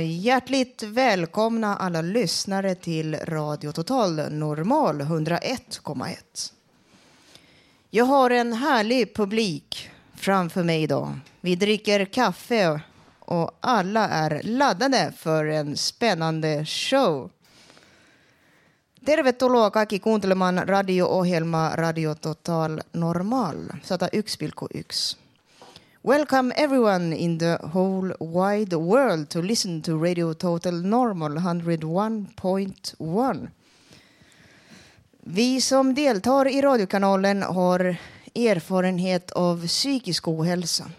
Hjärtligt välkomna alla lyssnare till Radio Total Normal 101,1. Jag har en härlig publik framför mig idag. Vi dricker kaffe och alla är laddade för en spännande show. Tervetuloa kaikki kuuntelemaan radio-ohjelmaa Radio Total Normal 101,1. Welcome everyone in the whole wide world to listen to Radio Total Normal 101.1. Vi som deltar i radiokanalen har erfarenhet av psykisk ohälsa.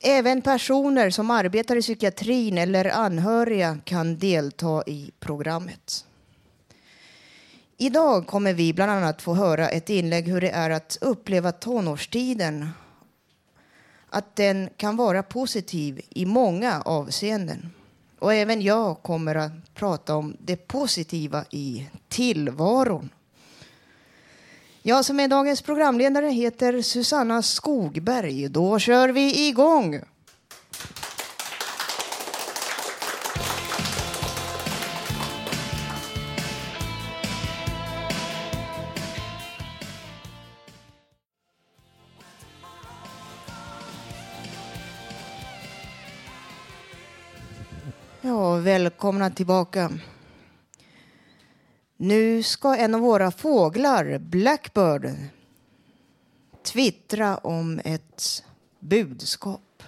Även personer som arbetar i psykiatrin eller anhöriga kan delta i programmet. Idag kommer vi bland annat få höra ett inlägg hur det är att uppleva tonårstiden att den kan vara positiv i många avseenden. Och även jag kommer att prata om det positiva i tillvaron. Jag som är dagens programledare heter Susanna Skogberg. Då kör vi igång! Välkomna tillbaka. Nu ska en av våra fåglar, Blackbird, twittra om ett budskap.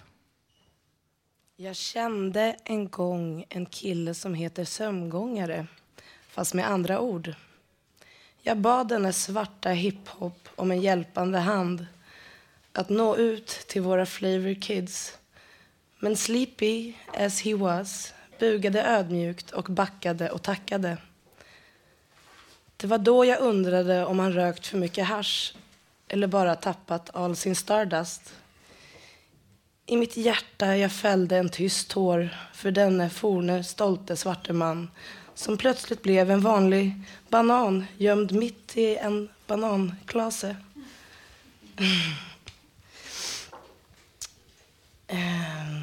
Jag kände en gång en kille som heter sömngångare, fast med andra ord. Jag bad denne svarta hiphop om en hjälpande hand att nå ut till våra flavor kids. Men sleepy as he was bugade ödmjukt och backade och tackade. Det var då jag undrade om han rökt för mycket hash eller bara tappat all sin stardust. I mitt hjärta jag fällde en tyst tår för denne forne stolte svarte man som plötsligt blev en vanlig banan gömd mitt i en bananklase. Mm. Ehm.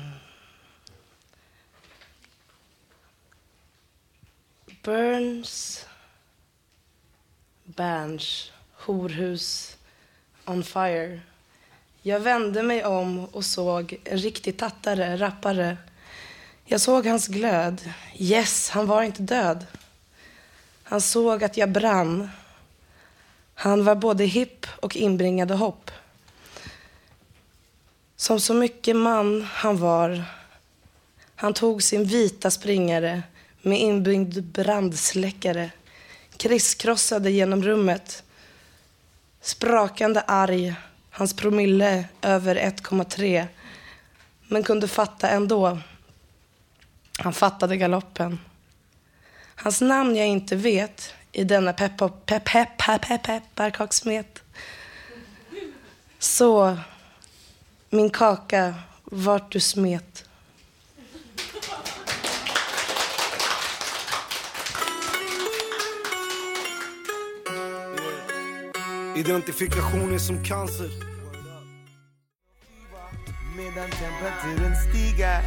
Burns Berns horhus on fire. Jag vände mig om och såg en riktig tattare, rappare. Jag såg hans glöd. Yes, han var inte död. Han såg att jag brann. Han var både hipp och inbringade hopp. Som så mycket man han var. Han tog sin vita springare med inbyggd brandsläckare krisskrossade genom rummet. Sprakande arg, hans promille över 1,3 men kunde fatta ändå. Han fattade galoppen. Hans namn jag inte vet i denna pepparkakssmet. Så, min kaka, vart du smet. Identifikation är som cancer. Medan temperaturen stiger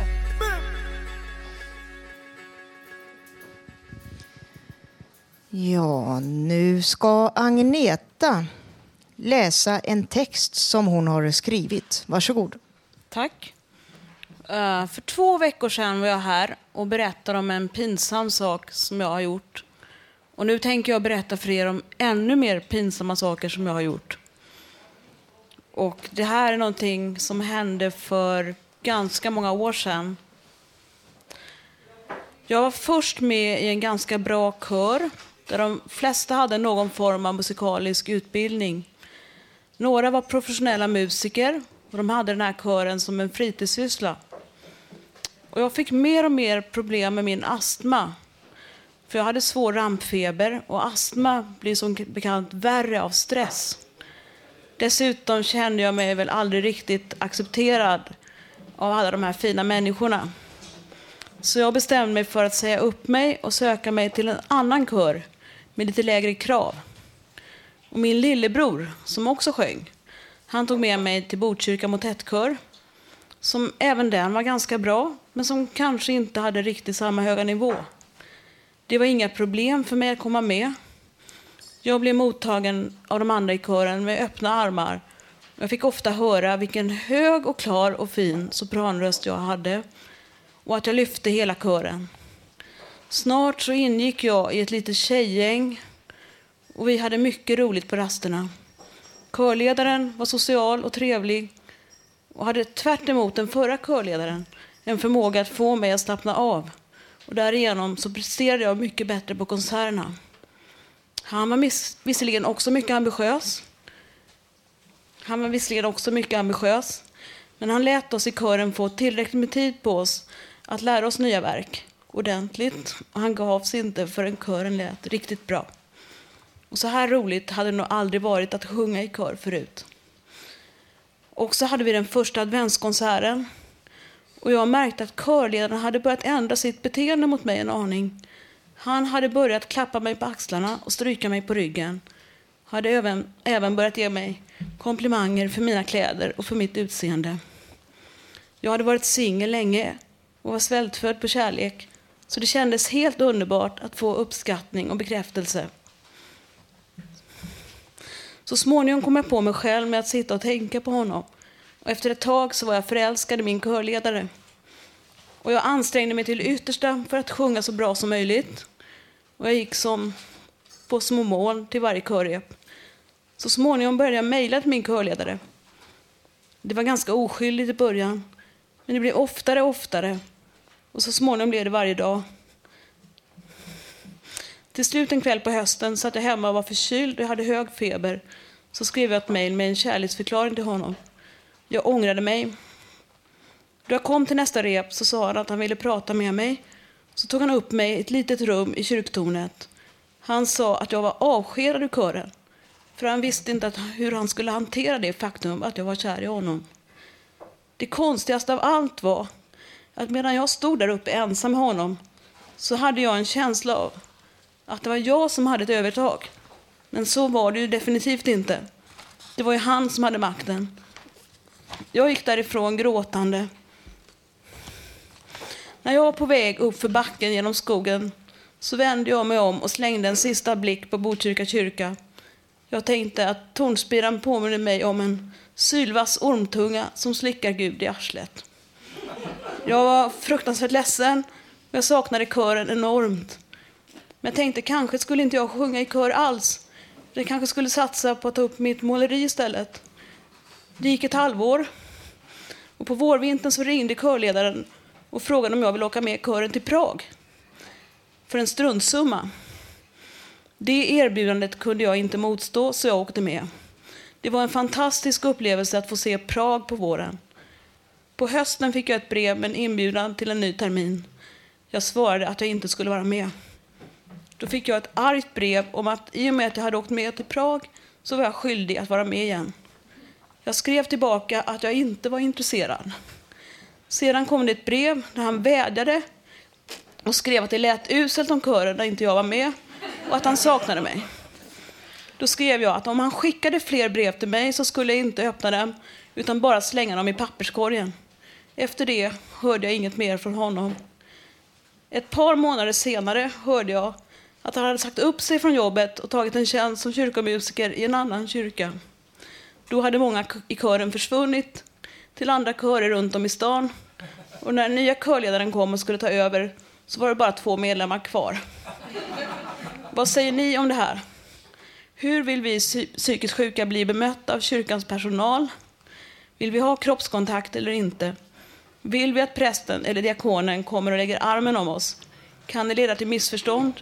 Ja, nu ska Agneta läsa en text som hon har skrivit. Varsågod. Tack. Uh, för två veckor sedan var jag här och berättade om en pinsam sak som jag har gjort. Och nu tänker jag berätta för er om ännu mer pinsamma saker som jag har gjort. Och det här är någonting som hände för ganska många år sedan. Jag var först med i en ganska bra kör där de flesta hade någon form av musikalisk utbildning. Några var professionella musiker och de hade den här kören som en fritidssyssla. Och jag fick mer och mer problem med min astma. För jag hade svår rampfeber och astma blir som bekant värre av stress. Dessutom kände jag mig väl aldrig riktigt accepterad av alla de här fina människorna. Så jag bestämde mig för att säga upp mig och söka mig till en annan kör med lite lägre krav. Och min lillebror, som också sjöng, han tog med mig till Botkyrka motettkör, som även den var ganska bra, men som kanske inte hade riktigt samma höga nivå. Det var inga problem för mig att komma med. Jag blev mottagen av de andra i kören med öppna armar. Jag fick ofta höra vilken hög och klar och fin sopranröst jag hade och att jag lyfte hela kören. Snart så ingick jag i ett litet tjejgäng och vi hade mycket roligt på rasterna. Körledaren var social och trevlig och hade tvärt emot den förra körledaren en förmåga att få mig att slappna av. Och därigenom så presterade jag mycket bättre på konserterna. Han var visserligen också mycket ambitiös. Han var visserligen också mycket ambitiös, men han lät oss i kören få tillräckligt med tid på oss att lära oss nya verk ordentligt. Och han gavs inte förrän kören lät riktigt bra. Och så här roligt hade det nog aldrig varit att sjunga i kör förut. Och så hade vi den första adventskonserten. Och jag märkte att körledaren hade börjat ändra sitt beteende mot mig en aning. Han hade börjat klappa mig på axlarna och stryka mig på ryggen. Hade även, även börjat ge mig komplimanger för mina kläder och för mitt utseende. Jag hade varit singel länge och var svältfödd på kärlek. Så det kändes helt underbart att få uppskattning och bekräftelse. Så småningom kom jag på mig själv med att sitta och tänka på honom. Och efter ett tag så var jag förälskad i min körledare. Och jag ansträngde mig till yttersta för att sjunga så bra som möjligt. Och jag gick som på små mål till varje körrep. Så småningom började jag mejla till min körledare. Det var ganska oskyldigt i början, men det blev oftare och oftare. Och så småningom blev det varje dag. Till slut en kväll på hösten satt jag hemma och var förkyld och jag hade hög feber. Så skrev jag ett mejl med en kärleksförklaring till honom. Jag ångrade mig. Då jag kom till nästa rep så sa han att han ville prata med mig. Så tog han upp mig i ett litet rum i kyrktornet. Han sa att jag var avskedad ur kören. För han visste inte att, hur han skulle hantera det faktum att jag var kär i honom. Det konstigaste av allt var att medan jag stod där uppe ensam med honom så hade jag en känsla av att det var jag som hade ett övertag. Men så var det ju definitivt inte. Det var ju han som hade makten. Jag gick därifrån gråtande. När jag var på väg upp för backen genom skogen så vände jag mig om och slängde en sista blick på Botkyrka kyrka. Jag tänkte att tornspiran påminner mig om en sylvass ormtunga som slickar Gud i arslet. Jag var fruktansvärt ledsen och jag saknade kören enormt. Men jag tänkte kanske skulle inte jag sjunga i kör alls. Jag kanske skulle satsa på att ta upp mitt måleri istället. Det gick ett halvår. Och på vårvintern så ringde körledaren och frågade om jag ville åka med kören till Prag. För en struntsumma. Det erbjudandet kunde jag inte motstå så jag åkte med. Det var en fantastisk upplevelse att få se Prag på våren. På hösten fick jag ett brev med en inbjudan till en ny termin. Jag svarade att jag inte skulle vara med. Då fick jag ett argt brev om att i och med att jag hade åkt med till Prag så var jag skyldig att vara med igen. Jag skrev tillbaka att jag inte var intresserad. Sedan kom det ett brev där han vädjade och skrev att det lät uselt om kören när inte jag var med och att han saknade mig. Då skrev jag att om han skickade fler brev till mig så skulle jag inte öppna dem utan bara slänga dem i papperskorgen. Efter det hörde jag inget mer från honom. Ett par månader senare hörde jag att han hade sagt upp sig från jobbet och tagit en tjänst som kyrkomusiker i en annan kyrka. Då hade många i kören försvunnit till andra körer runt om i stan Och när nya körledaren kom och skulle ta över så var det bara två medlemmar kvar. Vad säger ni om det här? Hur vill vi psykiskt sjuka bli bemötta av kyrkans personal? Vill vi ha kroppskontakt eller inte? Vill vi att prästen eller diakonen kommer och lägger armen om oss? Kan det leda till missförstånd?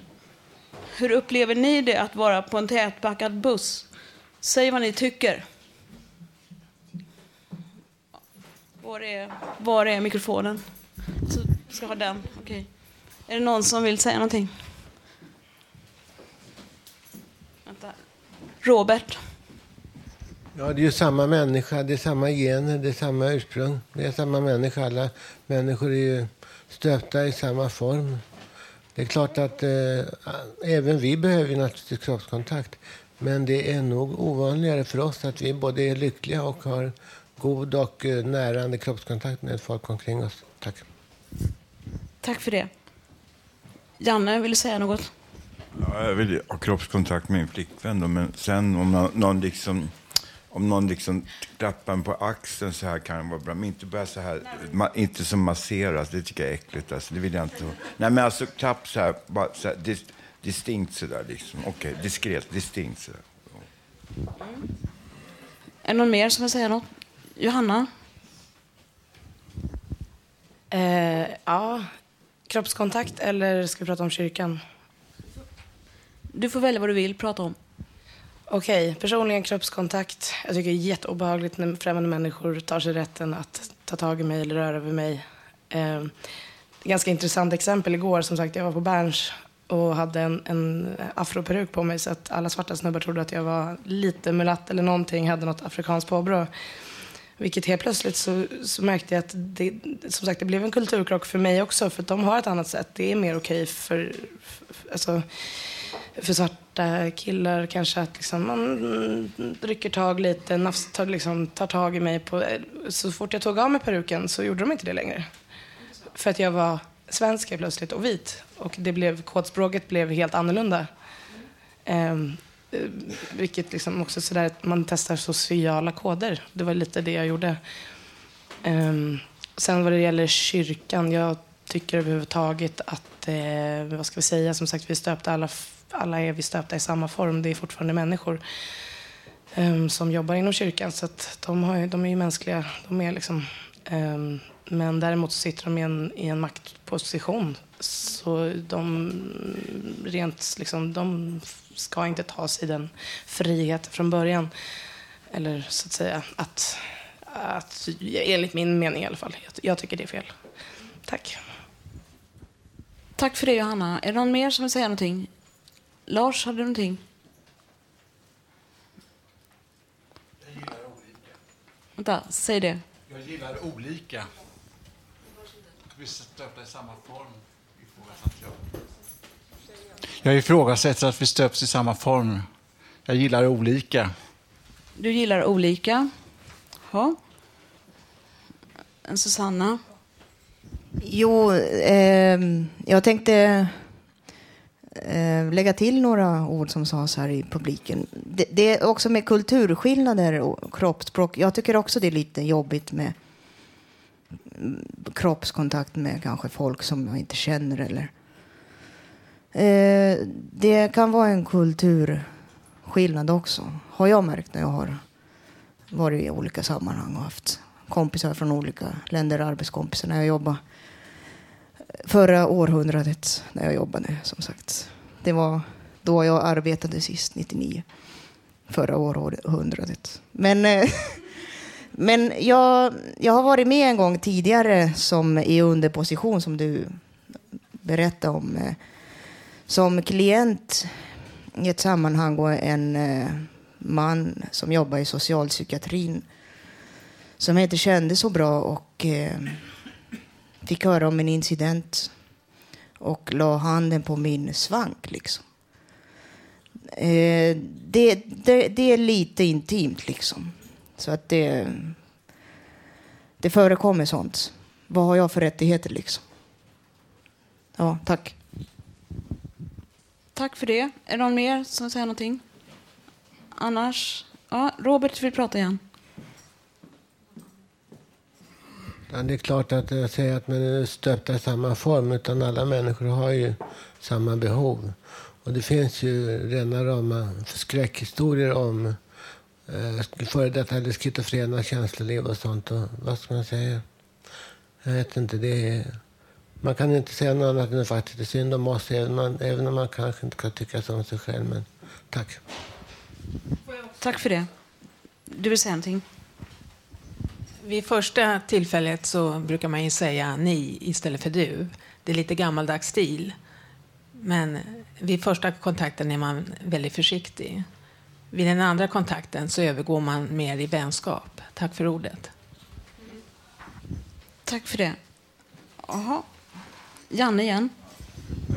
Hur upplever ni det att vara på en tätpackad buss? Säg vad ni tycker. Var är, var är mikrofonen? Så ska ha den. Okay. Är det någon som vill säga någonting? Vänta. Robert. Ja, det är ju samma människa, det är samma gener, det är samma ursprung. Det är samma människa. Alla människor är ju stöpta i samma form. Det är klart att eh, även vi behöver naturligtvis kroppskontakt. Men det är nog ovanligare för oss att vi både är lyckliga och har god och eh, närande kroppskontakt med folk omkring oss. Tack. Tack för det. Janne, vill du säga något? Ja, jag vill ha kroppskontakt med min flickvän, då, men sen om någon, någon liksom om någon liksom klappar en på axeln så här kan det vara bra. Men inte bara så här, ma, inte som masseras, det tycker jag är äckligt. Alltså, det vill jag inte. Nej, men alltså klapp så här, bara så här, dis, distinkt så där liksom. Okej, okay, diskret, distinkt så där. Är det någon mer som vill säga något? Johanna? Eh, ja, kroppskontakt eller ska vi prata om kyrkan? Du får välja vad du vill prata om. Okej, okay, personligen kroppskontakt. Jag tycker det är jätteobehagligt när främmande människor tar sig rätten att ta tag i mig eller röra vid mig. Eh, ganska intressant exempel igår. Som sagt, jag var på Berns och hade en, en afroperuk på mig så att alla svarta snubbar trodde att jag var lite mulatt eller någonting, hade något afrikanskt påbrå. Vilket helt plötsligt så, så märkte jag att det, som sagt, det blev en kulturkrock för mig också. För de har ett annat sätt. Det är mer okej för, för, alltså, för svarta killar kanske att liksom, man rycker tag lite, nafs, tar, liksom, tar tag i mig. På, så fort jag tog av mig peruken så gjorde de inte det längre. För att jag var svensk plötsligt och vit. Och det blev, kodspråket blev helt annorlunda. Um, Eh, vilket liksom också sådär att man testar sociala koder. Det var lite det jag gjorde. Um, sen vad det gäller kyrkan, jag tycker överhuvudtaget att, eh, vad ska vi säga, som sagt vi stöpta alla, alla är vi stöpta i samma form. Det är fortfarande människor um, som jobbar inom kyrkan. Så att de, har, de är ju mänskliga. De är liksom, um, men däremot så sitter de i en, i en maktposition. Så de, rent, liksom, de ska inte ta sig den friheten från början. Eller så att säga att, att enligt min mening i alla fall. Jag, jag tycker det är fel. Tack. Tack för det Johanna. Är det någon mer som vill säga någonting? Lars, hade du någonting? Jag gillar olika. Vänta, säg det. Jag gillar olika. Vi stöpta i samma form ifrågasatte jag. Jag ifrågasätter att vi stöps i samma form. Jag gillar olika. Du gillar olika. Ja. Susanna? Jo, eh, jag tänkte eh, lägga till några ord som sades här i publiken. Det, det, är också med kulturskillnader och kroppsspråk. Jag tycker också det är lite jobbigt med kroppskontakt med kanske folk som jag inte känner. Eller. Eh, det kan vara en kulturskillnad också, har jag märkt när jag har varit i olika sammanhang och haft kompisar från olika länder, arbetskompisar, när jag jobbade förra århundradet, när jag jobbade som sagt. Det var då jag arbetade sist, 99, förra århundradet. Men eh, Men jag, jag har varit med en gång tidigare som i underposition som du berättade om. Eh, som klient i ett sammanhang och en eh, man som jobbar i socialpsykiatrin som inte kände så bra och eh, fick höra om en incident och la handen på min svank. Liksom. Eh, det, det, det är lite intimt liksom. Så att det, det förekommer sånt. Vad har jag för rättigheter liksom? Ja, tack. Tack för det. Är det någon mer som säger någonting? Annars? Ja, Robert vill prata igen. Det är klart att jag säger att man är stöpta i samma form, utan alla människor har ju samma behov. Och det finns ju rena rama skräckhistorier om eh, före detta eller schizofrena känsloliv och sånt. Och vad ska man säga? Jag vet inte. Det är, man kan inte säga något annat än att det faktiskt är synd om oss, även, man, även om man kanske inte kan tycka så om sig själv. Men tack. Tack för det. Du vill säga någonting? Vid första tillfället så brukar man ju säga ni istället för du. Det är lite gammaldags stil. Men vid första kontakten är man väldigt försiktig. Vid den andra kontakten så övergår man mer i vänskap. Tack för ordet. Tack för det. Aha. Janne igen.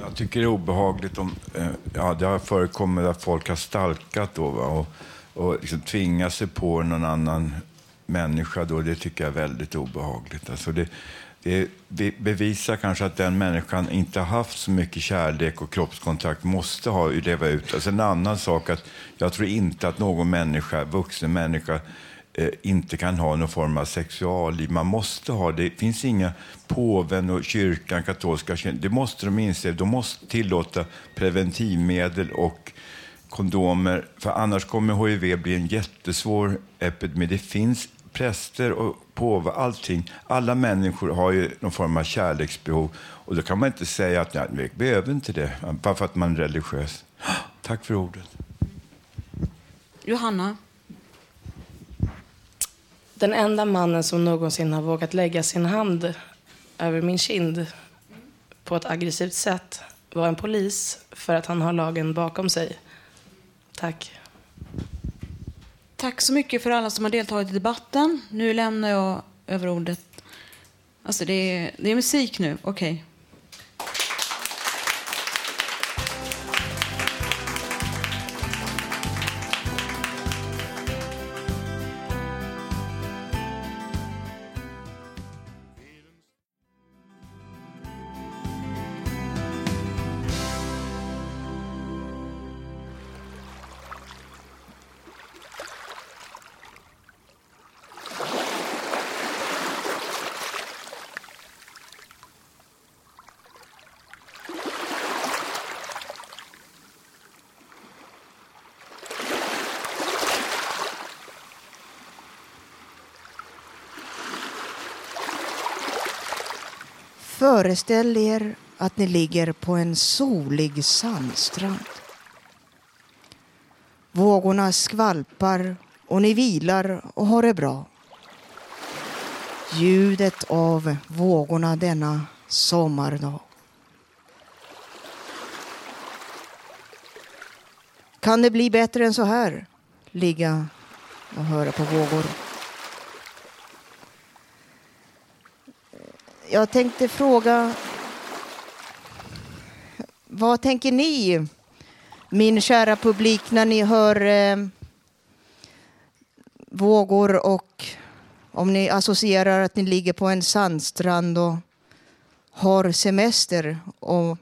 Jag tycker det är obehagligt om... Eh, ja, det har förekommit att folk har stalkat då, va, och, och liksom tvingat sig på någon annan människa. Då, det tycker jag är väldigt obehagligt. Alltså det, det bevisar kanske att den människan inte har haft så mycket kärlek och kroppskontakt, måste ha leva ut. Alltså en annan sak att jag tror inte att någon människa, vuxen människa eh, inte kan ha någon form av sexualliv. Man måste ha det. Det finns inga påven och kyrkan, katolska kyrkan. Det måste de inse. De måste tillåta preventivmedel och kondomer, för annars kommer hiv bli en jättesvår epidemi. Det finns präster och påvar, allting. Alla människor har ju någon form av kärleksbehov. Och då kan man inte säga att nej, vi behöver inte det, bara för att man är religiös. Tack för ordet. Johanna? Den enda mannen som någonsin har vågat lägga sin hand över min kind på ett aggressivt sätt var en polis för att han har lagen bakom sig. Tack. Tack så mycket för alla som har deltagit i debatten. Nu lämnar jag över ordet. Alltså det är, det är musik nu, okej. Okay. Föreställ er att ni ligger på en solig sandstrand. Vågorna skvalpar och ni vilar och har det bra. Ljudet av vågorna denna sommardag. Kan det bli bättre än så här? Ligga och höra på vågor. Jag tänkte fråga, vad tänker ni, min kära publik, när ni hör eh, vågor och om ni associerar att ni ligger på en sandstrand och har semester och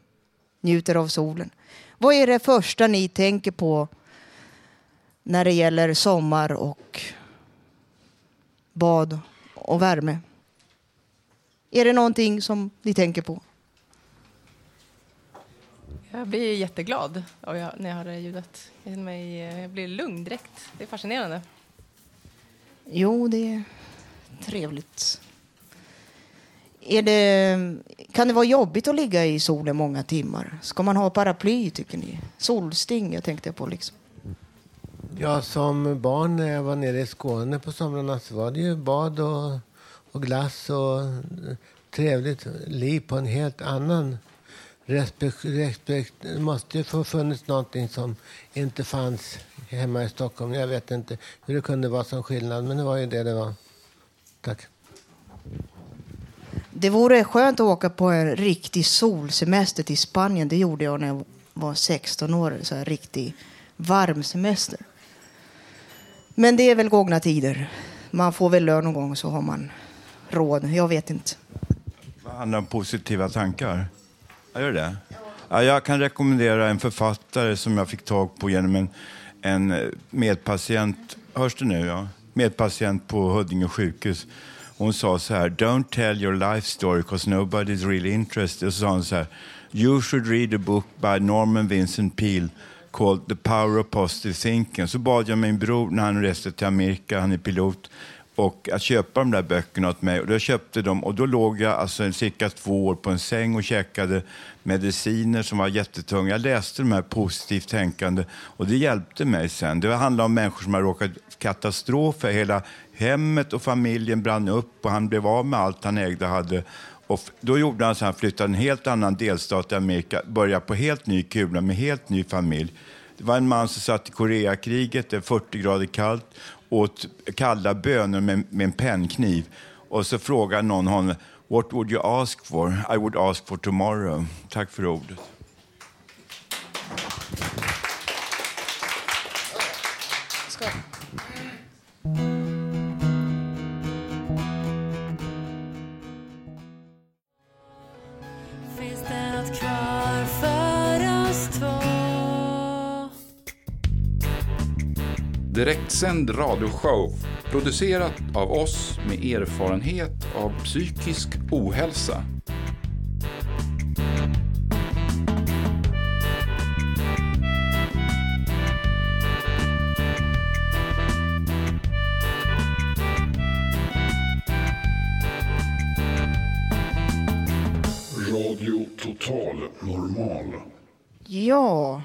njuter av solen. Vad är det första ni tänker på när det gäller sommar och bad och värme? Är det någonting som ni tänker på? Jag blir jätteglad när jag hör det ljudet. Jag blir lugn direkt. Det är fascinerande. Jo, det är trevligt. Är det, kan det vara jobbigt att ligga i solen många timmar? Ska man ha paraply, tycker ni? Solsting, jag tänkte på. liksom. Ja, som barn när jag var nere i Skåne på somrarna så var det ju bad och och glass och eh, trevligt liv på en helt annan respekt. respekt. Det måste ju ha funnits någonting som inte fanns hemma i Stockholm. Jag vet inte hur det kunde vara som skillnad, men det var ju det det var. Tack. Det vore skönt att åka på en riktig solsemester till Spanien. Det gjorde jag när jag var 16 år. Så här riktig varm semester. Men det är väl gångna tider. Man får väl lön någon gång så har man råd. Jag vet inte. Vad handlar om positiva tankar? Ja, gör det? Ja, jag kan rekommendera en författare som jag fick tag på genom en, en medpatient. Hörs det nu? Ja? Medpatient på Huddinge sjukhus. Hon sa så här, don't tell your life story because nobody's really interested. Och så sa hon så här, you should read a book by Norman Vincent Peale called The Power of Positive Thinking. Så bad jag min bror när han reste till Amerika, han är pilot, och att köpa de där böckerna åt mig. Och jag köpte dem och då låg jag alltså cirka två år på en säng och käkade mediciner som var jättetunga. Jag läste de här positivt tänkande och det hjälpte mig sen. Det handlar om människor som har råkat katastrofer. Hela hemmet och familjen brann upp och han blev av med allt han ägde och hade. Och då gjorde han så han flyttade en helt annan delstat i Amerika, började på helt ny kula med helt ny familj. Det var en man som satt i Koreakriget, det är 40 grader kallt, åt kalla bönor med, med en pennkniv. Och så frågar någon honom, What would you ask for? I would ask for tomorrow. Tack för ordet. Finns Direktsänd radioshow producerat av oss med erfarenhet av psykisk ohälsa. Radio Total Normal. Ja,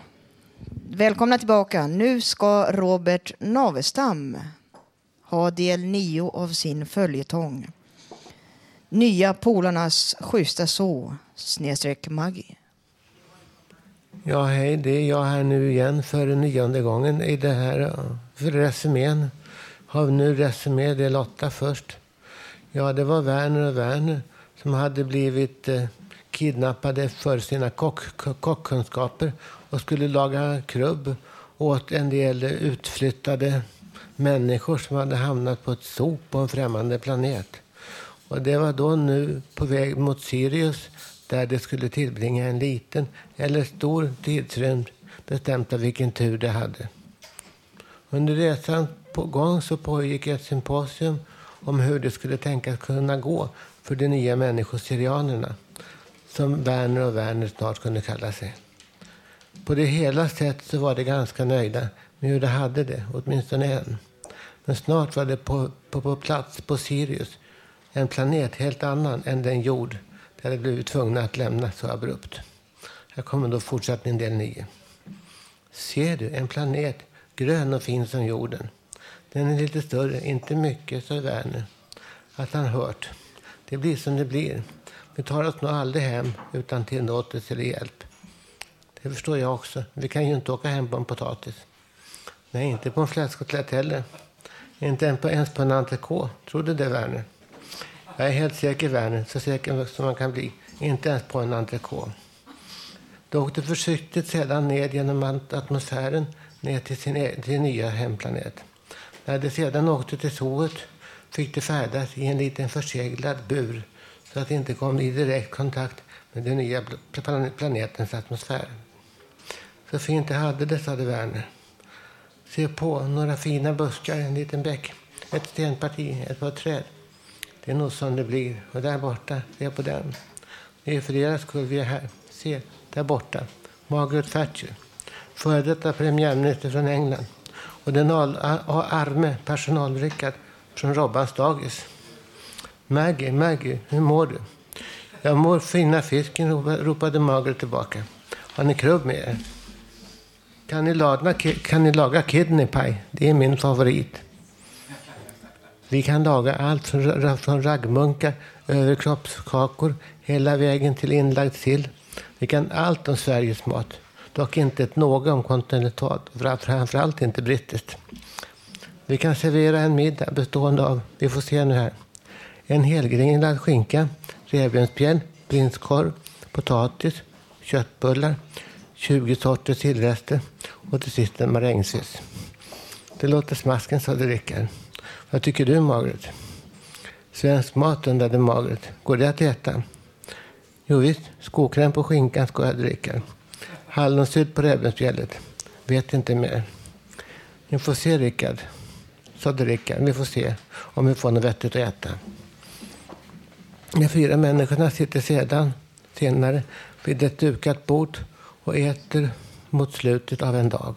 välkomna tillbaka. Nu ska Robert Navestam ha del nio av sin följetong. Nya polarnas schyssta så, snedstreck Maggie. Ja, hej, det är jag här nu igen för nionde gången i det här eh, för resumén. Har vi nu resumé Det är Lotta först. Ja, det var Werner och Werner som hade blivit eh, kidnappade för sina kock- kockkunskaper och skulle laga krubb åt en del utflyttade människor som hade hamnat på ett sop på en främmande planet. Och det var då nu på väg mot Sirius där det skulle tillbringa en liten eller stor tidsrymd bestämt av vilken tur det hade. Under resan på gång så pågick ett symposium om hur det skulle tänkas kunna gå för de nya människosirianerna som Werner och Werner snart kunde kalla sig. På det hela sätt så var de ganska nöjda med hur de hade det, åtminstone en. Men snart var det på, på, på plats på Sirius, en planet helt annan än den jord de hade blivit tvungna att lämna så abrupt. Här kommer då fortsättning del 9. Ser du, en planet, grön och fin som jorden. Den är lite större, inte mycket, sa Werner. Att han hört. Det blir som det blir. Vi tar oss nog aldrig hem utan tillåtelse eller hjälp. Det förstår jag också. Vi kan ju inte åka hem på en potatis. Nej, inte på en fläskkotlett heller. Inte ens på, en entrecote. Tror du det, Werner? Jag är helt säker, Werner. Så säker som man kan bli. Inte ens på en entrecote. De åkte försiktigt sedan ned genom atmosfären ner till sin, e- till sin nya hemplanet. När de sedan åkte till zooet fick de färdas i en liten förseglad bur så att de inte kom i direkt kontakt med den nya planetens atmosfär. Så fint det hade det, sade Werner. Se på, några fina buskar, en liten bäck, ett stenparti, ett par träd. Det är nog som det blir. Och där borta, se på den. Det är för deras skull vi är här. Se, där borta. Margaret Thatcher, före detta premiärminister från England. Och den arme personalrickad från Robbans dagis. Maggie, Maggie, hur mår du? Jag mår fina fisken, ropade Margaret tillbaka. Har ni krubb med er? Kan ni, laga, kan ni laga kidney pie? Det är min favorit. Vi kan laga allt från, från raggmunkar överkroppskakor, hela vägen till inlagd sill. Vi kan allt om Sveriges mat. Dock inte ett något om kontinentalt, framförallt inte brittiskt. Vi kan servera en middag bestående av, vi får se nu här, en helgringlad skinka, revbensspjäll, prinskorv, potatis, köttbullar, 20 sorters sillrester och till sist en marängsås. Det låter smasken, sade Rickard. Vad tycker du, Margaret? Svensk mat, undrade Margaret. Går det att äta? Jo visst, skokräm på skinkan, skojade Rickard. Hallonsylt på revbensspjället. Vet inte mer. Ni får se, Rickard, sade Rickard. Vi får se om vi får något vettigt att äta. De fyra människorna sitter sedan senare vid ett dukat bord och äter mot slutet av en dag.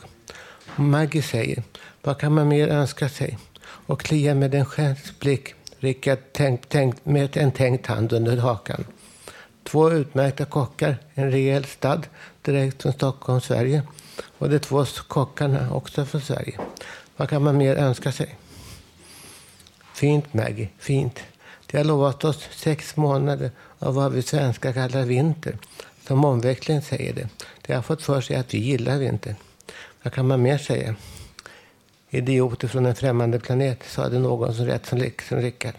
Maggie säger, vad kan man mer önska sig? Och kliar med en skärpt blick Rickard tänkt, tänkt, med en tänkt hand under hakan. Två utmärkta kockar, en rejäl stad direkt från Stockholm, Sverige. Och de två kockarna också från Sverige. Vad kan man mer önska sig? Fint Maggie, fint. De har lovat oss sex månader av vad vi svenskar kallar vinter. Som omväxling säger det. De har fått för sig att vi gillar inte. Vad kan man mer säga? Idioter från en främmande planet, sade någon som rätt som, som Rickard.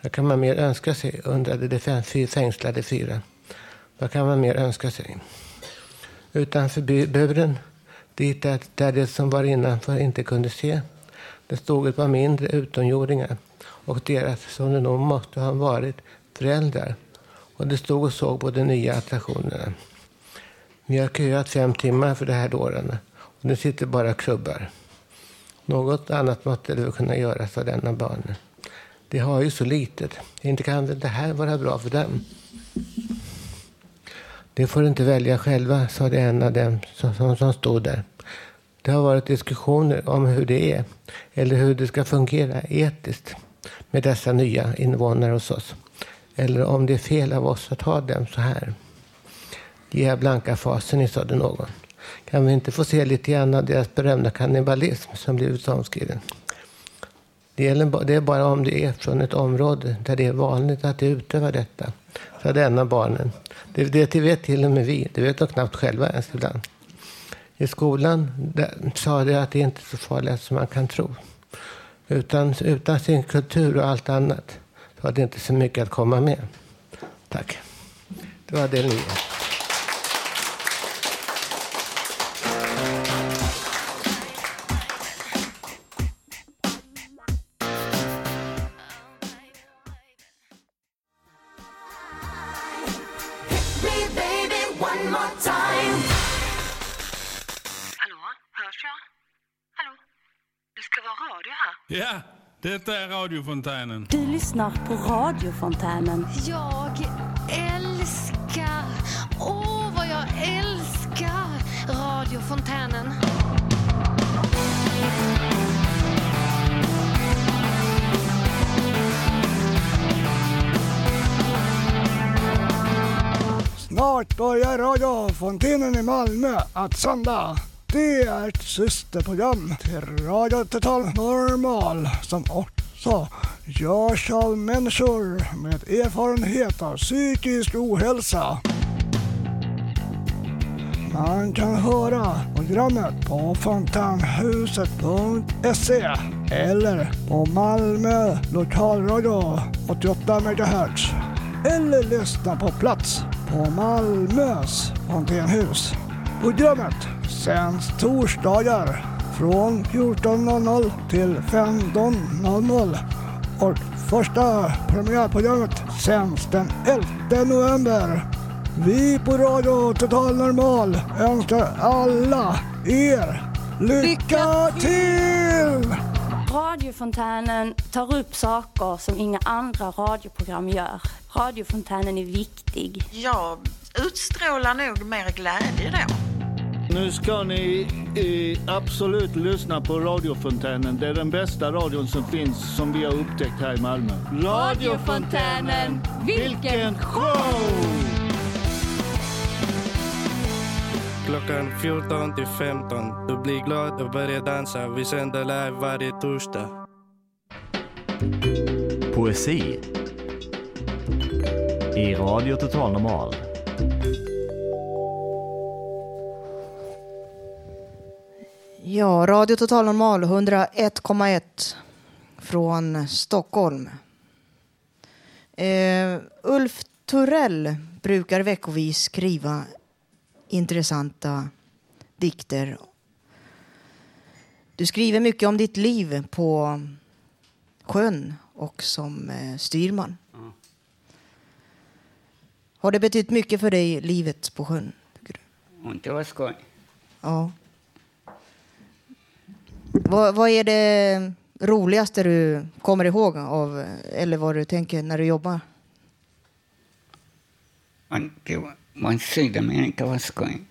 Vad kan man mer önska sig? undrade de fem, fängslade fyra. Vad kan man mer önska sig? Utanför buren, dit där, där det som var innanför inte kunde se, det stod ett par mindre utomjordingar och deras, som det nog måste ha varit, föräldrar. Och de stod och såg på de nya attraktionerna. Vi har köat fem timmar för de här dåren. och nu sitter bara klubbar. Något annat måste det kunna göras av denna barn. De har ju så litet. Inte kan väl det här vara bra för dem? Det får inte välja själva, sa det en av dem som, som, som stod där. Det har varit diskussioner om hur det är, eller hur det ska fungera etiskt med dessa nya invånare hos oss. Eller om det är fel av oss att ha dem så här. Ge blanka fasen, sade någon. Kan vi inte få se lite grann av deras berömda kannibalism som blivit omskriven? Det, gäller, det är bara om det är från ett område där det är vanligt att de utövar detta, sa denna barnen. Det, det vet till och med vi, det vet de knappt själva ens ibland. I skolan där, sa de att det inte är så farligt som man kan tro. Utan, utan sin kultur och allt annat hade inte så mycket att komma med. Tack. Det var del nio. Detta är radiofontänen. Du lyssnar på radiofontänen. Jag älskar, åh vad jag älskar radiofontänen. Snart börjar radiofontänen i Malmö att sända. Det är ett systerprogram till Radio Total Normal som också görs av människor med erfarenhet av psykisk ohälsa. Man kan höra programmet på fontänhuset.se eller på Malmö lokalradio 88 MHz. Eller lyssna på plats på Malmös fontänhus. Programmet sänds torsdagar från 14.00 till 15.00 och första premiärprogrammet sänds den 11 november. Vi på Radio Total Normal önskar alla er lycka till! Radiofontänen tar upp saker som inga andra radioprogram gör. Radiofontänen är viktig. Jag utstrålar nog mer glädje då. Nu ska ni eh, absolut lyssna på radiofontänen. Det är den bästa radion som finns som vi har upptäckt här i Malmö. Radiofontänen, vilken show! Klockan 14 till 15. Du blir glad och börjar dansa. Vi sänder live varje torsdag. Poesi i Radio Total Normal. Ja, Radio Total Normal 101,1 från Stockholm. Eh, Ulf Turell brukar veckovis skriva intressanta dikter. Du skriver mycket om ditt liv på sjön och som eh, styrman. Mm. Har det betytt mycket för dig, livet på sjön? Inte var skoj. Ja. Vad, vad är det roligaste du kommer ihåg av, eller vad du tänker när du jobbar? Det var, var Sydamerika var skoj.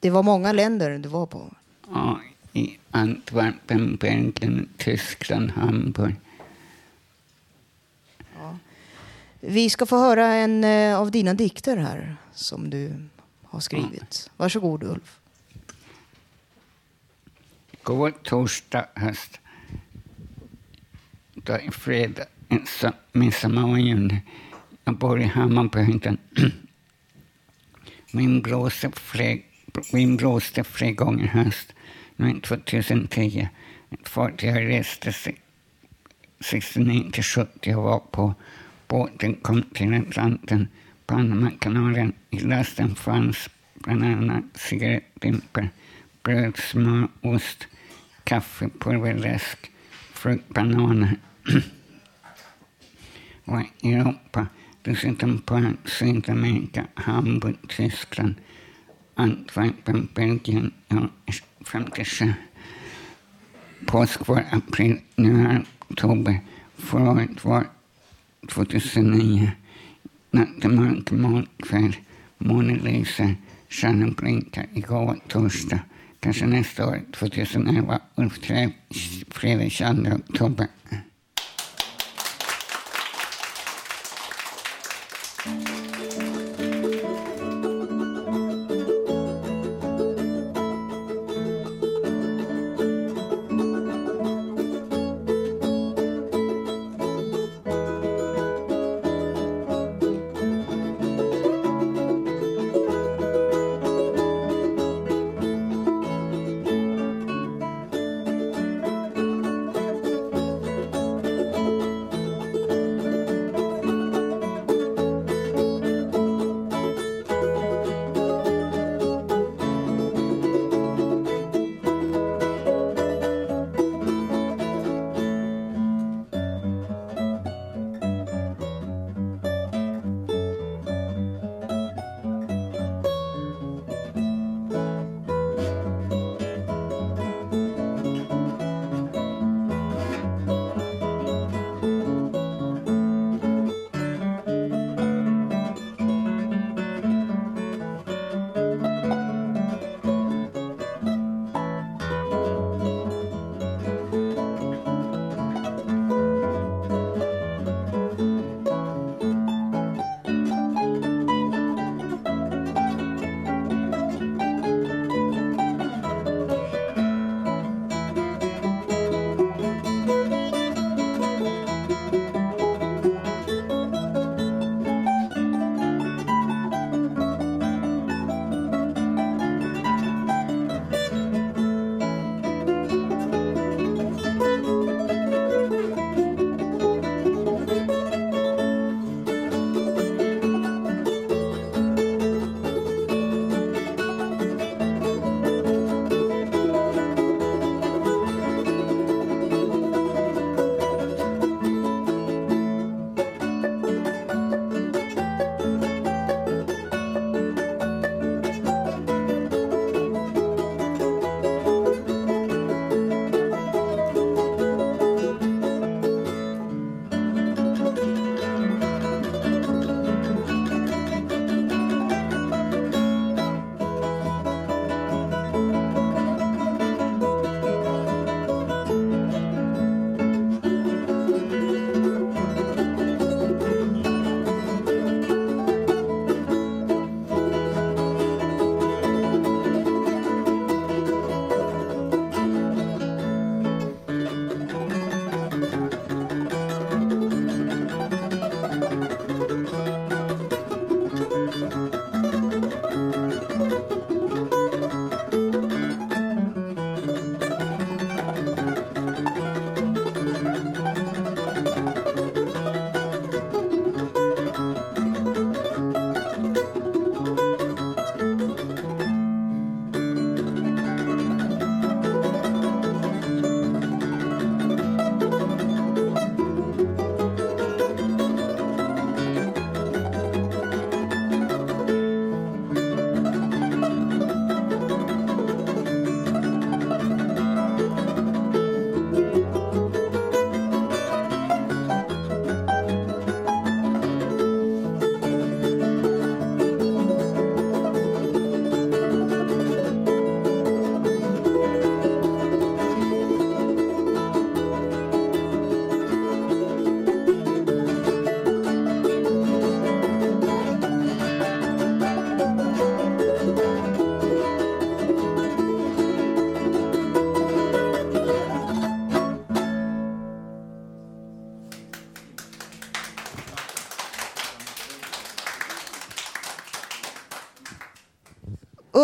Det var många länder du var på. Ja, i Antwerpen, Bergen, Tyskland, Hamburg. Vi ska få höra en eh, av dina dikter här som du har skrivit. Varsågod Ulf. Går torsdag höst. Då är fredag, så midsommar och juni. Jag bor i Hammarbyhöjden. Min blåste flera, min blåste flera gånger höst. Nu 2010. För jag reste 69 till 70 och var på båten kom till Atlanten. Panamakanalen. I lasten fanns bland annat cigarettlimper, bröd, smör, ost, kaffe, pulverläsk, frukt, bananer. och Europa, dessutom på Sydamerika, Hamburg, Tyskland, Antwerpen, Belgien, ja, 57. Påsk var april, nu är oktober. Förra året var 2009. Natten mörk, mörk kväll. Månen lyser, stjärnan blinkar. Igår var torsdag. Kanske nästa år, 2011. Ulf Fredriksson, Tobbe.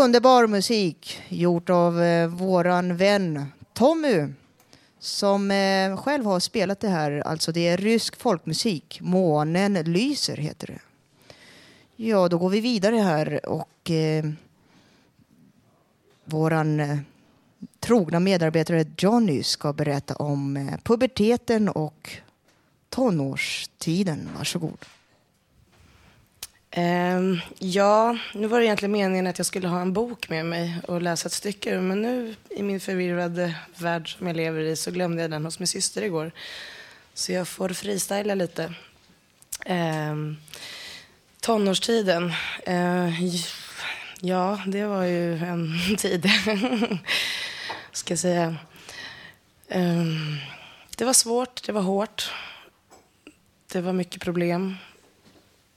Underbar musik gjort av eh, våran vän Tommy som eh, själv har spelat det här. Alltså det är rysk folkmusik. Månen lyser heter det. Ja, då går vi vidare här och eh, våran eh, trogna medarbetare Johnny ska berätta om eh, puberteten och tonårstiden. Varsågod. Um, ja, nu var det egentligen meningen att jag skulle ha en bok med mig och läsa ett stycke ur, men nu i min förvirrade värld som jag lever i så glömde jag den hos min syster igår. Så jag får freestyla lite. Um, tonårstiden. Uh, ja, det var ju en tid, ska jag säga. Um, det var svårt, det var hårt. Det var mycket problem.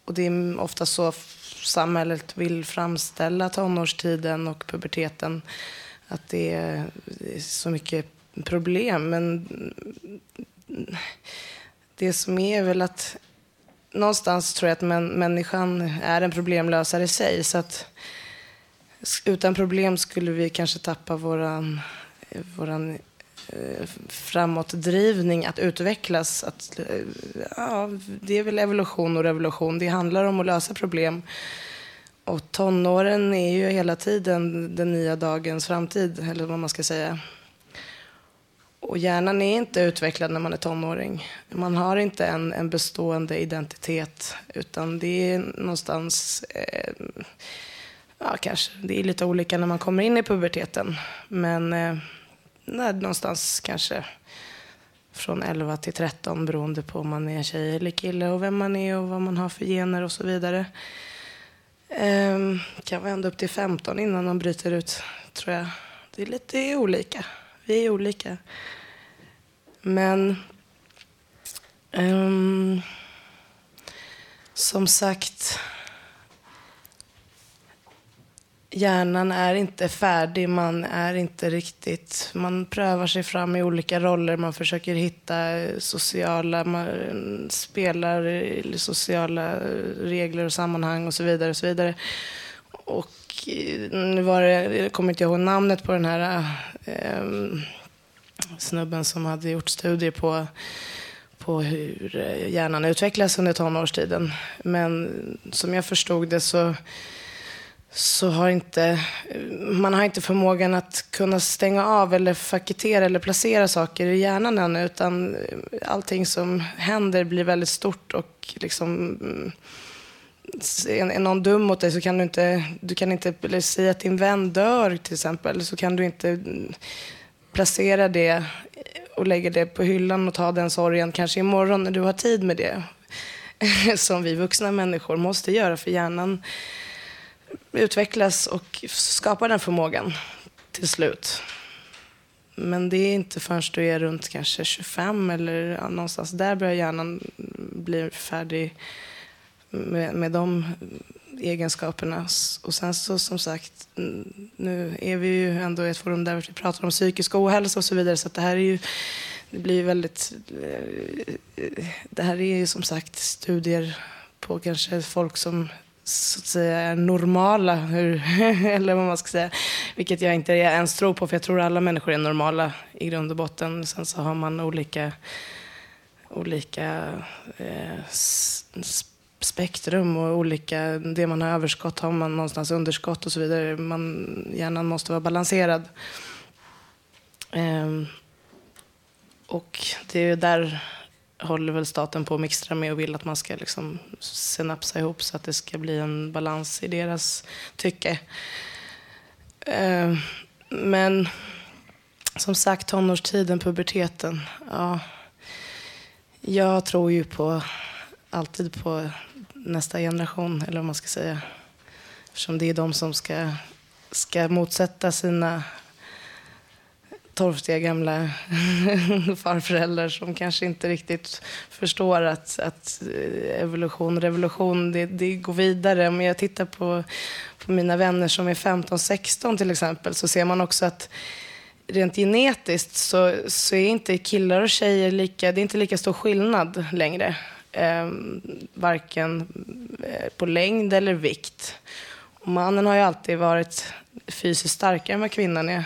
Och det är ofta så samhället vill framställa tonårstiden och puberteten. Att det är, så mycket problem. Men det som är väl att någonstans tror jag att män, människan är en problemlösare i sig. Så att utan problem skulle vi kanske tappa våran, våran Eh, framåtdrivning att utvecklas. Att, eh, ja, det är väl evolution och revolution. Det handlar om att lösa problem. Och tonåren är ju hela tiden den nya dagens framtid, eller vad man ska säga. Och hjärnan är inte utvecklad när man är tonåring. Man har inte en, en bestående identitet, utan det är någonstans... Eh, ja, kanske. Det är lite olika när man kommer in i puberteten. Men eh, nej, någonstans kanske från 11 till 13 beroende på om man är tjej eller kille och vem man är och vad man har för gener och så vidare. Ehm, kan vara ända upp till 15 innan man bryter ut, tror jag. Det är lite olika. Vi är olika. Men ehm, som sagt, hjärnan är inte färdig. Man är inte riktigt... Man prövar sig fram i olika roller. Man försöker hitta sociala... Man spelar i sociala regler och sammanhang och så vidare. Och så vidare. Och eh, nu var det, jag kommer inte ihåg namnet på den här eh, snubben som hade gjort studier på, på hur hjärnan utvecklas under tonårstiden. Men som jag förstod det så, så har inte, man har inte förmågan att kunna stänga av eller faketera eller placera saker i hjärnan ännu. Utan eh, allting som händer blir väldigt stort och liksom mm, är någon dum mot dig så kan du inte, du kan inte, eller säga att din vän dör till exempel, så kan du inte mm, placera det och lägga det på hyllan och ta den sorgen kanske imorgon när du har tid med det. Som vi vuxna människor måste göra för hjärnan utvecklas och skapar den förmågan till slut. Men det är inte förrän du är runt kanske 25 eller ja, någonstans där börjar hjärnan bli färdig med, med de egenskaperna. Och sen så som sagt, nu är vi ju ändå i ett forum där vi pratar om psykisk ohälsa och så vidare. Så det här är ju, det blir väldigt, eh, det här är ju som sagt studier på kanske folk som så att säga normala, hur, eller vad man ska säga. Vilket jag inte ens tror på, för jag tror alla människor är normala i grund och botten. Sen så har man olika, olika eh, spektrum och olika, det man har överskott har man någonstans underskott och så vidare. Man, hjärnan måste vara balanserad. Eh, och det är där håller väl staten på att mixtra med och vill att man ska liksom synapsa ihop så att det ska bli en balans i deras tycke. Eh, men som sagt, tonårstiden, puberteten. Ja, jag tror ju på alltid på nästa generation, eller vad man ska säga. Eftersom det är de som ska, ska motsätta sina torftiga gamla farföräldrar som kanske inte riktigt förstår att, att eh, evolution, revolution, det, det går vidare. Om jag tittar på, på mina vänner som är 15-16 till exempel så ser man också att rent genetiskt så, så är inte killar och tjejer lika, det är inte lika stor skillnad längre ehm, eh, varken på längd eller vikt. Och mannen har ju alltid varit fysiskt starkare än vad kvinnan är.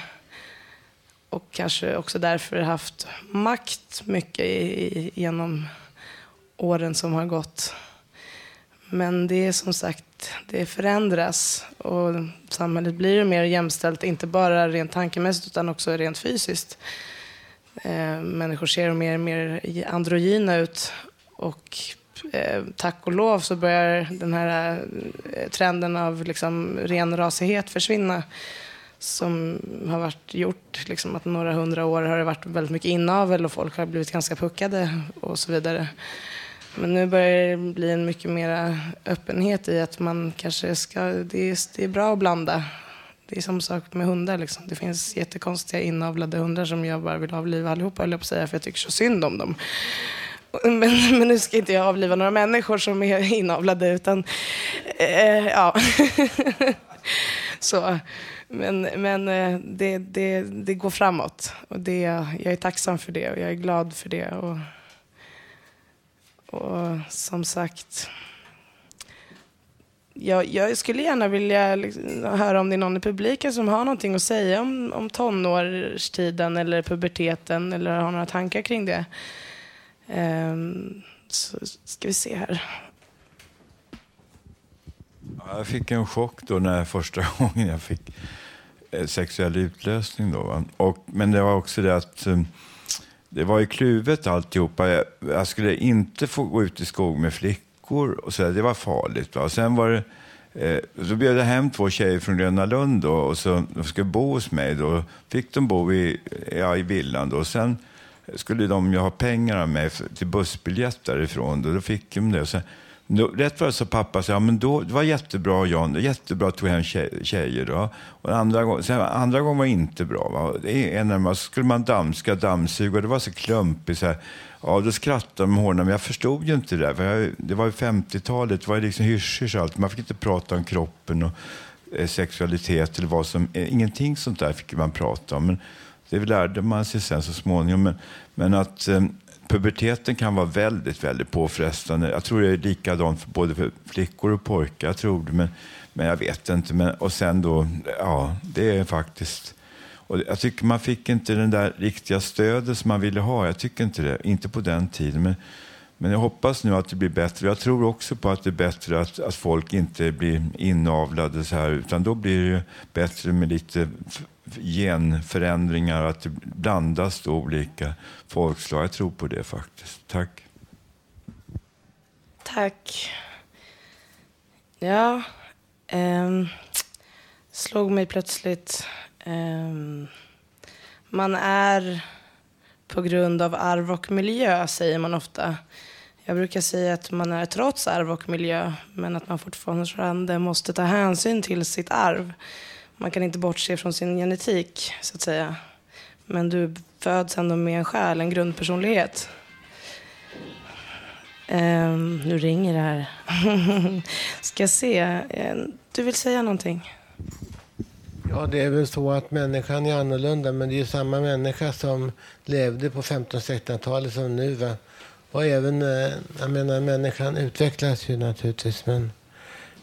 Och kanske också därför haft makt mycket i, i, genom åren som har gått. Men det är som sagt, det förändras och samhället blir mer jämställt, inte bara rent tankemässigt utan också rent fysiskt. Eh, människor ser mer och mer androgyna ut och eh, tack och lov så börjar den här eh, trenden av liksom renrasighet försvinna som har varit gjort liksom att några hundra år har det varit väldigt mycket inavel och folk har blivit ganska puckade och så vidare. Men nu börjar det bli en mycket mer öppenhet i att man kanske ska, det är, det är bra att blanda. Det är samma sak med hundar. Liksom. Det finns jättekonstiga inavlade hundar som jag bara vill avliva allihopa, höll jag på att säga, för jag tycker så synd om dem. Men, men nu ska inte jag avliva några människor som är inavlade, utan eh, ja. så. Men, men eh, det, det, det går framåt och det, jag är tacksam för det och jag är glad för det. Och, och som sagt, jag, jag, skulle gärna vilja liksom höra om det är någon i publiken som har någonting att säga om, om tonårstiden eller puberteten eller har några tankar kring det. Um, så ska vi se här. Jag fick en chock då när första gången jag fick Eh, sexuell utlösning. Då, och, men det var också det att eh, det var ju kluvet alltihopa. Jag, jag skulle inte få gå ut i skog med flickor. Och så, det var farligt. Va? Och sen var det, eh, så bjöd jag hem två tjejer från Gröna Lund då, och så, de skulle bo hos mig. Då fick de bo i, ja, i villan. Då. Och sen skulle de ju ha pengar av mig för, till bussbiljett därifrån. Då, då fick de det. Och sen, då, rätt var det så pappa sa, ja, men då, det var jättebra Jan, jättebra att tog hem tjejer. Då. Och andra, gång, sen, andra gången var inte bra. Va? En när man skulle man dammska, dammsuga och det var så klumpigt. Så här. Ja, då skrattade de hårna, men jag förstod ju inte det där. För jag, det var ju 50-talet, det var liksom hysch allt. Man fick inte prata om kroppen och eh, sexualitet eller vad som, eh, ingenting sånt där fick man prata om. Men det lärde man sig sen så småningom. Men, men att eh, puberteten kan vara väldigt, väldigt påfrestande. Jag tror det är likadant för både för flickor och pojkar. Jag tror det, men, men jag vet inte. Men, och sen då, ja, det är faktiskt... Och jag tycker man fick inte den där riktiga stödet som man ville ha. Jag tycker inte det. Inte på den tiden. Men, men jag hoppas nu att det blir bättre. Jag tror också på att det är bättre att, att folk inte blir inavlade så här, utan då blir det bättre med lite genförändringar, att det blandas då olika folkslag. Jag tror på det faktiskt. Tack. Tack. Ja, um, slog mig plötsligt. Um, man är på grund av arv och miljö, säger man ofta. Jag brukar säga att man är trots arv och miljö, men att man fortfarande måste ta hänsyn till sitt arv. Man kan inte bortse från sin genetik, så att säga. Men du föds ändå med en själ, en grundpersonlighet. Um, nu ringer det här. Ska se. Eh, du vill säga någonting? Ja, det är väl så att människan är annorlunda, men det är ju samma människa som levde på 1500-1600-talet som nu. Va? Och även, eh, jag menar, människan utvecklas ju naturligtvis, men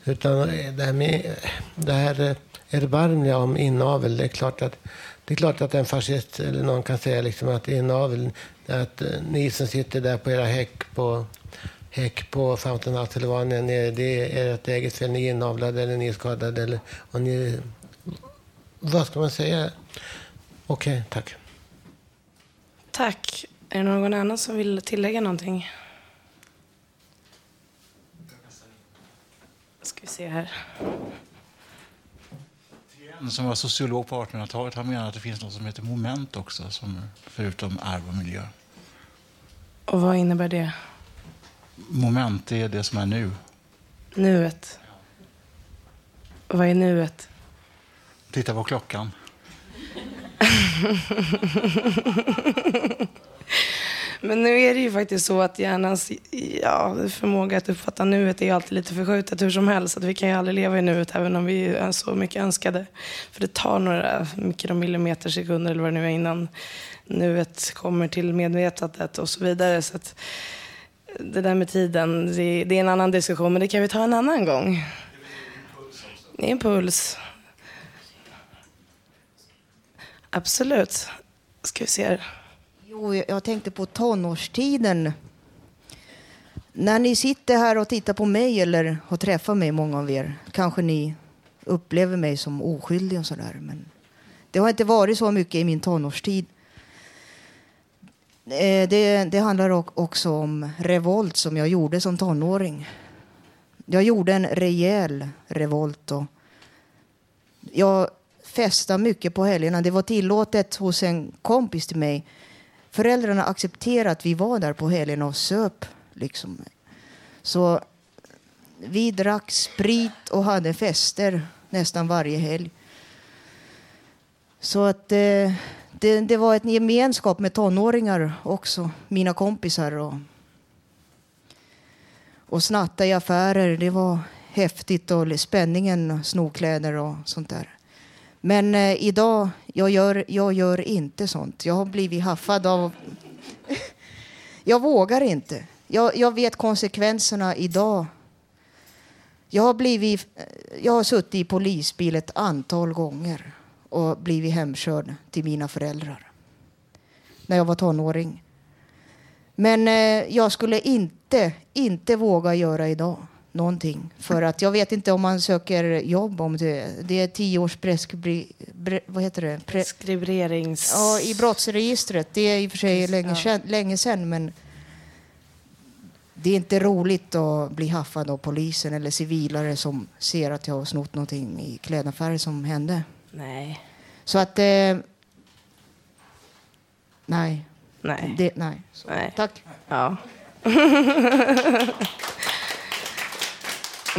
utan det här med det här eh, erbarmliga om inavel, det är klart att det är klart att en fascist eller någon kan säga liksom att inavel, att eh, ni som sitter där på era häck på häck på Fountain eller vad ni är, det är ert eget fel. Ni är inavlade eller ni är skadade. Eller, och ni, vad ska man säga? Okej, okay, tack. Tack. Är det någon annan som vill tillägga någonting? Ska vi se här. Som var sociolog på 1800-talet han menar att det finns något som heter moment också, som, förutom arv och miljö. Och vad innebär det? Moment, det är det som är nu. Nuet. Och vad är nuet? Titta på klockan. Men nu är det ju faktiskt så att hjärnans ja, förmåga att uppfatta nuet är alltid lite förskjutet hur som helst. Att vi kan ju aldrig leva i nuet även om vi är så mycket önskade. För det tar några mikromillimeter sekunder eller vad det nu är innan nuet kommer till medvetandet och så vidare. Så att det där med tiden, det, det är en annan diskussion men det kan vi ta en annan gång. Det är en puls. Absolut. Ska vi se här. Jo, jag tänkte på tonårstiden. När ni sitter här och tittar på mig eller har träffat mig, många av er, kanske ni upplever mig som oskyldig och sådär. Men det har inte varit så mycket i min tonårstid. Eh, det, det handlar också om revolt som jag gjorde som tonåring. Jag gjorde en rejäl revolt. Och jag festade mycket på helgerna. Det var tillåtet hos en kompis till mig. Föräldrarna accepterade att vi var där på helgerna och söp. Liksom. Så vi drack sprit och hade fester nästan varje helg. Så att eh, det, det var en gemenskap med tonåringar också, mina kompisar. Och, och snatta i affärer, det var häftigt. Och spänningen, snokläder och sånt där. Men eh, idag, jag gör, jag gör inte sånt. Jag har blivit haffad av... jag vågar inte. Jag, jag vet konsekvenserna idag. Jag har, blivit, eh, jag har suttit i polisbil ett antal gånger och blivit hemkörd till mina föräldrar när jag var tonåring. Men eh, jag skulle inte, inte våga göra idag någonting. För att jag vet inte om man söker jobb om det. Det är tio års preskri, bre, vad heter det? Pre, Preskriberings... Ja, i brottsregistret. Det är i och för sig länge, sedan, länge sedan, men det är inte roligt att bli haffad av polisen eller civilare som ser att jag har snott någonting i klädaffärer som hände. Nej. Så att... Eh, nej. Nej. Det, nej. Så, Nej. Tack. Ja.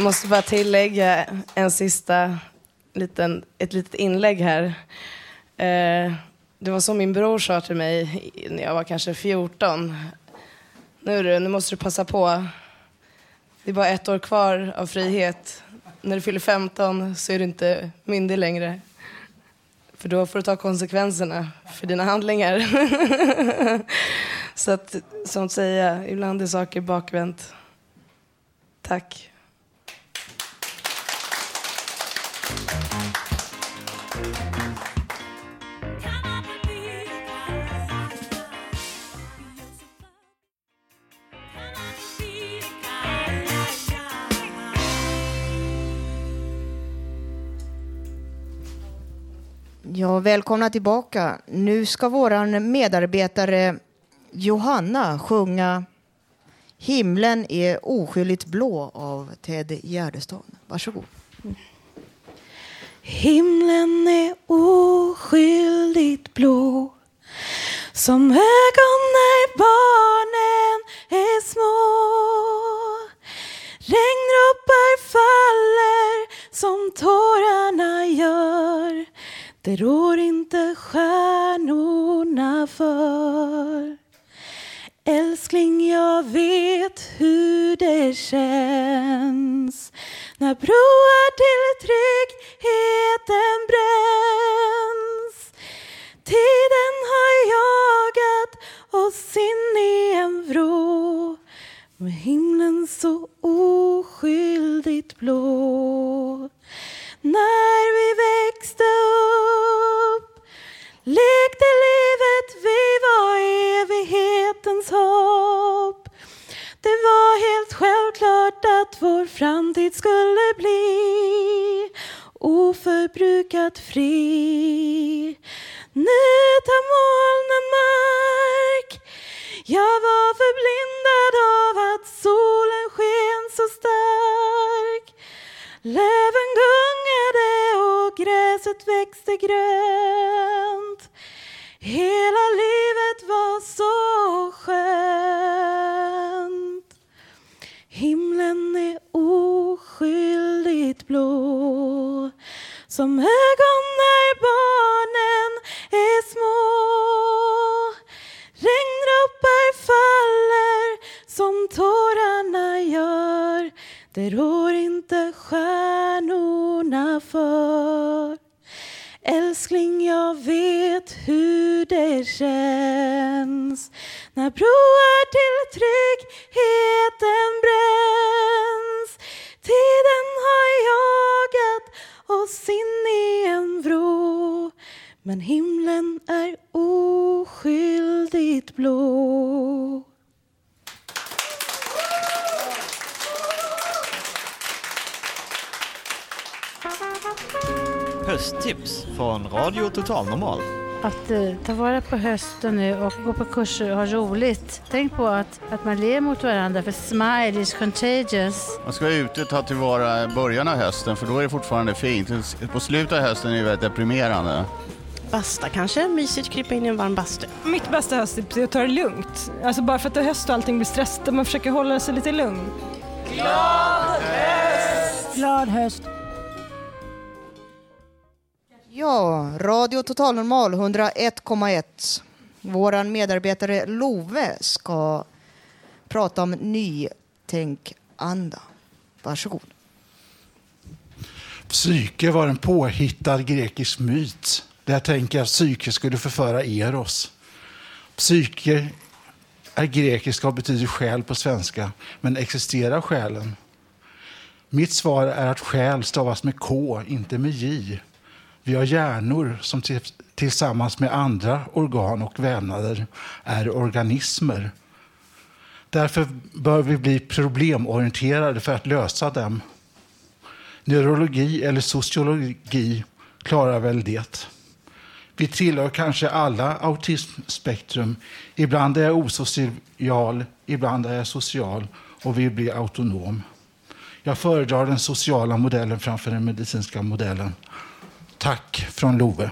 Jag måste bara tillägga en sista liten, ett litet inlägg här. Eh, det var som min bror sa till mig när jag var kanske 14. Nu du, nu måste du passa på. Det är bara ett år kvar av frihet. När du fyller 15 så är du inte myndig längre. För då får du ta konsekvenserna för dina handlingar. så att, som att säga, ibland är saker bakvänt. Tack. Ja, välkomna tillbaka. Nu ska vår medarbetare Johanna sjunga Himlen är oskyldigt blå av Ted Gärdestad. Varsågod. Himlen är oskyldigt blå som ögon när barnen är små. Regndroppar faller som tårarna gör. Det rår inte stjärnorna för. Älskling, jag vet hur det känns när broar till tryggheten bränns. Tiden har jagat oss in i en vrå med himlen så oskyldigt blå. När vi växte upp lekte livet, vi var evighetens hopp. Det var helt självklart att vår framtid skulle bli oförbrukat fri. Nu tar molnen mark. Jag var förblindad av att solen sken så stark. Löven gungade och gräset växte grönt. Hela livet var så skönt. Himlen är oskyldigt blå som ögon Hösttips från Radio Total Normal. Att eh, ta vara på hösten nu och gå på kurser och ha roligt. Tänk på att, att man ler mot varandra för smile is contagious. Man ska vara ute och ta tillvara början av hösten för då är det fortfarande fint. På slutet av hösten är det väldigt deprimerande. Basta kanske, mysigt krypa in i en varm bastu. Mitt bästa hösttips är att ta det lugnt. Alltså bara för att det är höst och allting blir stressigt, man försöker hålla sig lite lugn. Glad höst! Glad höst! Radio Total Normal 101,1. Vår medarbetare Love ska prata om nytänkanda. Varsågod. Psyke var en påhittad grekisk myt. Där jag tänker att psyke skulle förföra Eros. Psyke är grekiska och betyder själ på svenska. Men existerar själen? Mitt svar är att själ stavas med K, inte med J. Vi har hjärnor som tillsammans med andra organ och vävnader är organismer. Därför bör vi bli problemorienterade för att lösa dem. Neurologi eller sociologi klarar väl det. Vi tillhör kanske alla autismspektrum. Ibland är jag osocial, ibland är jag social och vill bli autonom. Jag föredrar den sociala modellen framför den medicinska modellen. Tack från Love.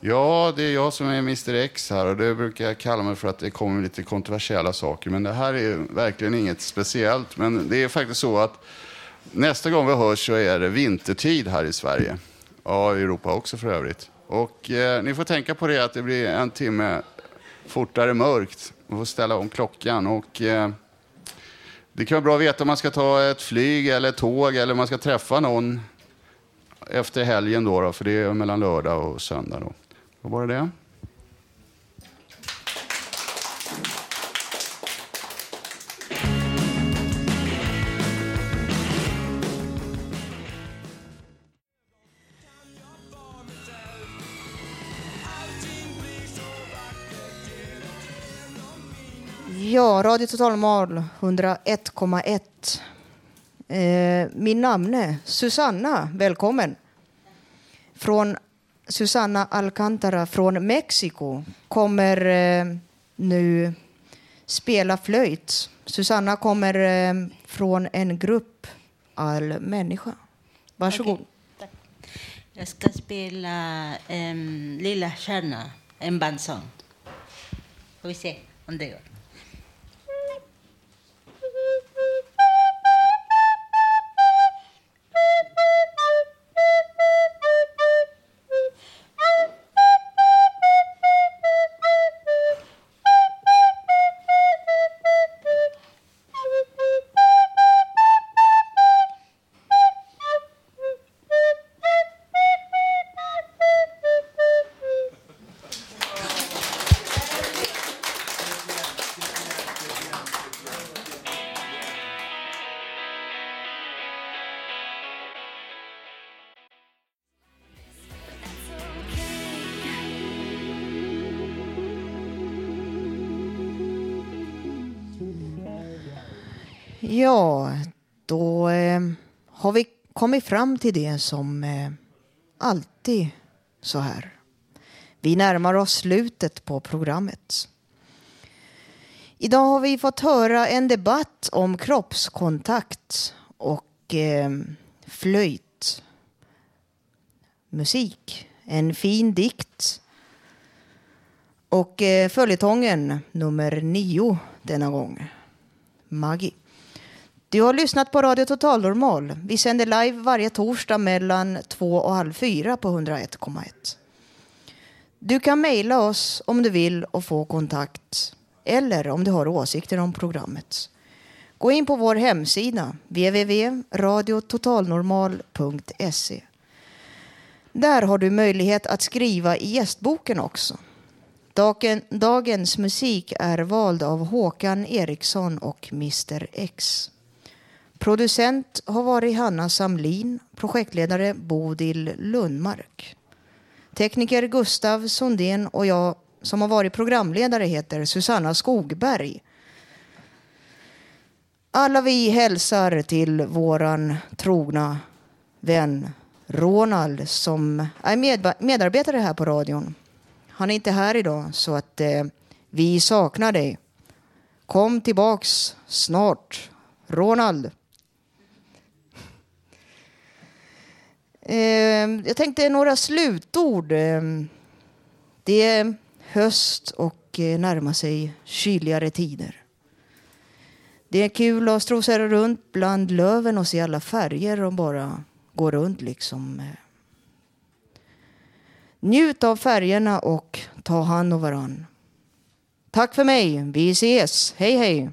Ja, det är jag som är Mr X här och det brukar jag kalla mig för att det kommer lite kontroversiella saker. Men det här är verkligen inget speciellt. Men det är faktiskt så att nästa gång vi hörs så är det vintertid här i Sverige. Ja, i Europa också för övrigt. Och eh, ni får tänka på det att det blir en timme fortare mörkt. Man får ställa om klockan. Och, eh, det kan vara bra att veta om man ska ta ett flyg eller ett tåg eller om man ska träffa någon efter helgen då, då för det är mellan lördag och söndag. Då. Vad var det? Ja, Radio Total Normal 101,1. Eh, min namn är Susanna, välkommen. Från Susanna Alcantara från Mexiko kommer eh, nu spela flöjt. Susanna kommer eh, från en grupp All människa. Varsågod. Okay, Jag ska spela um, Lilla stjärna, en bandsång. Får vi se om det går. Kommit fram till det som eh, alltid så här. Vi närmar oss slutet på programmet. Idag har vi fått höra en debatt om kroppskontakt och eh, flöjt. Musik, en fin dikt och eh, följetongen nummer nio denna gång. Maggie. Du har lyssnat på Radio Total Normal. Vi sänder live varje torsdag mellan 2 och halv 4 på 101,1. Du kan mejla oss om du vill och få kontakt eller om du har åsikter om programmet. Gå in på vår hemsida www.radiototalnormal.se. Där har du möjlighet att skriva i gästboken också. Dagens musik är vald av Håkan Eriksson och Mr X. Producent har varit Hanna Samlin, projektledare Bodil Lundmark. Tekniker Gustav Sundén och jag som har varit programledare heter Susanna Skogberg. Alla vi hälsar till våran trogna vän Ronald som är med, medarbetare här på radion. Han är inte här idag så att eh, vi saknar dig. Kom tillbaks snart. Ronald. Ehm, jag tänkte några slutord. Ehm, det är höst och eh, närmar sig kyligare tider. Det är kul att strosera runt bland löven och se alla färger och bara gå runt liksom. Eh. Njut av färgerna och ta hand om varann. Tack för mig. Vi ses. Hej hej.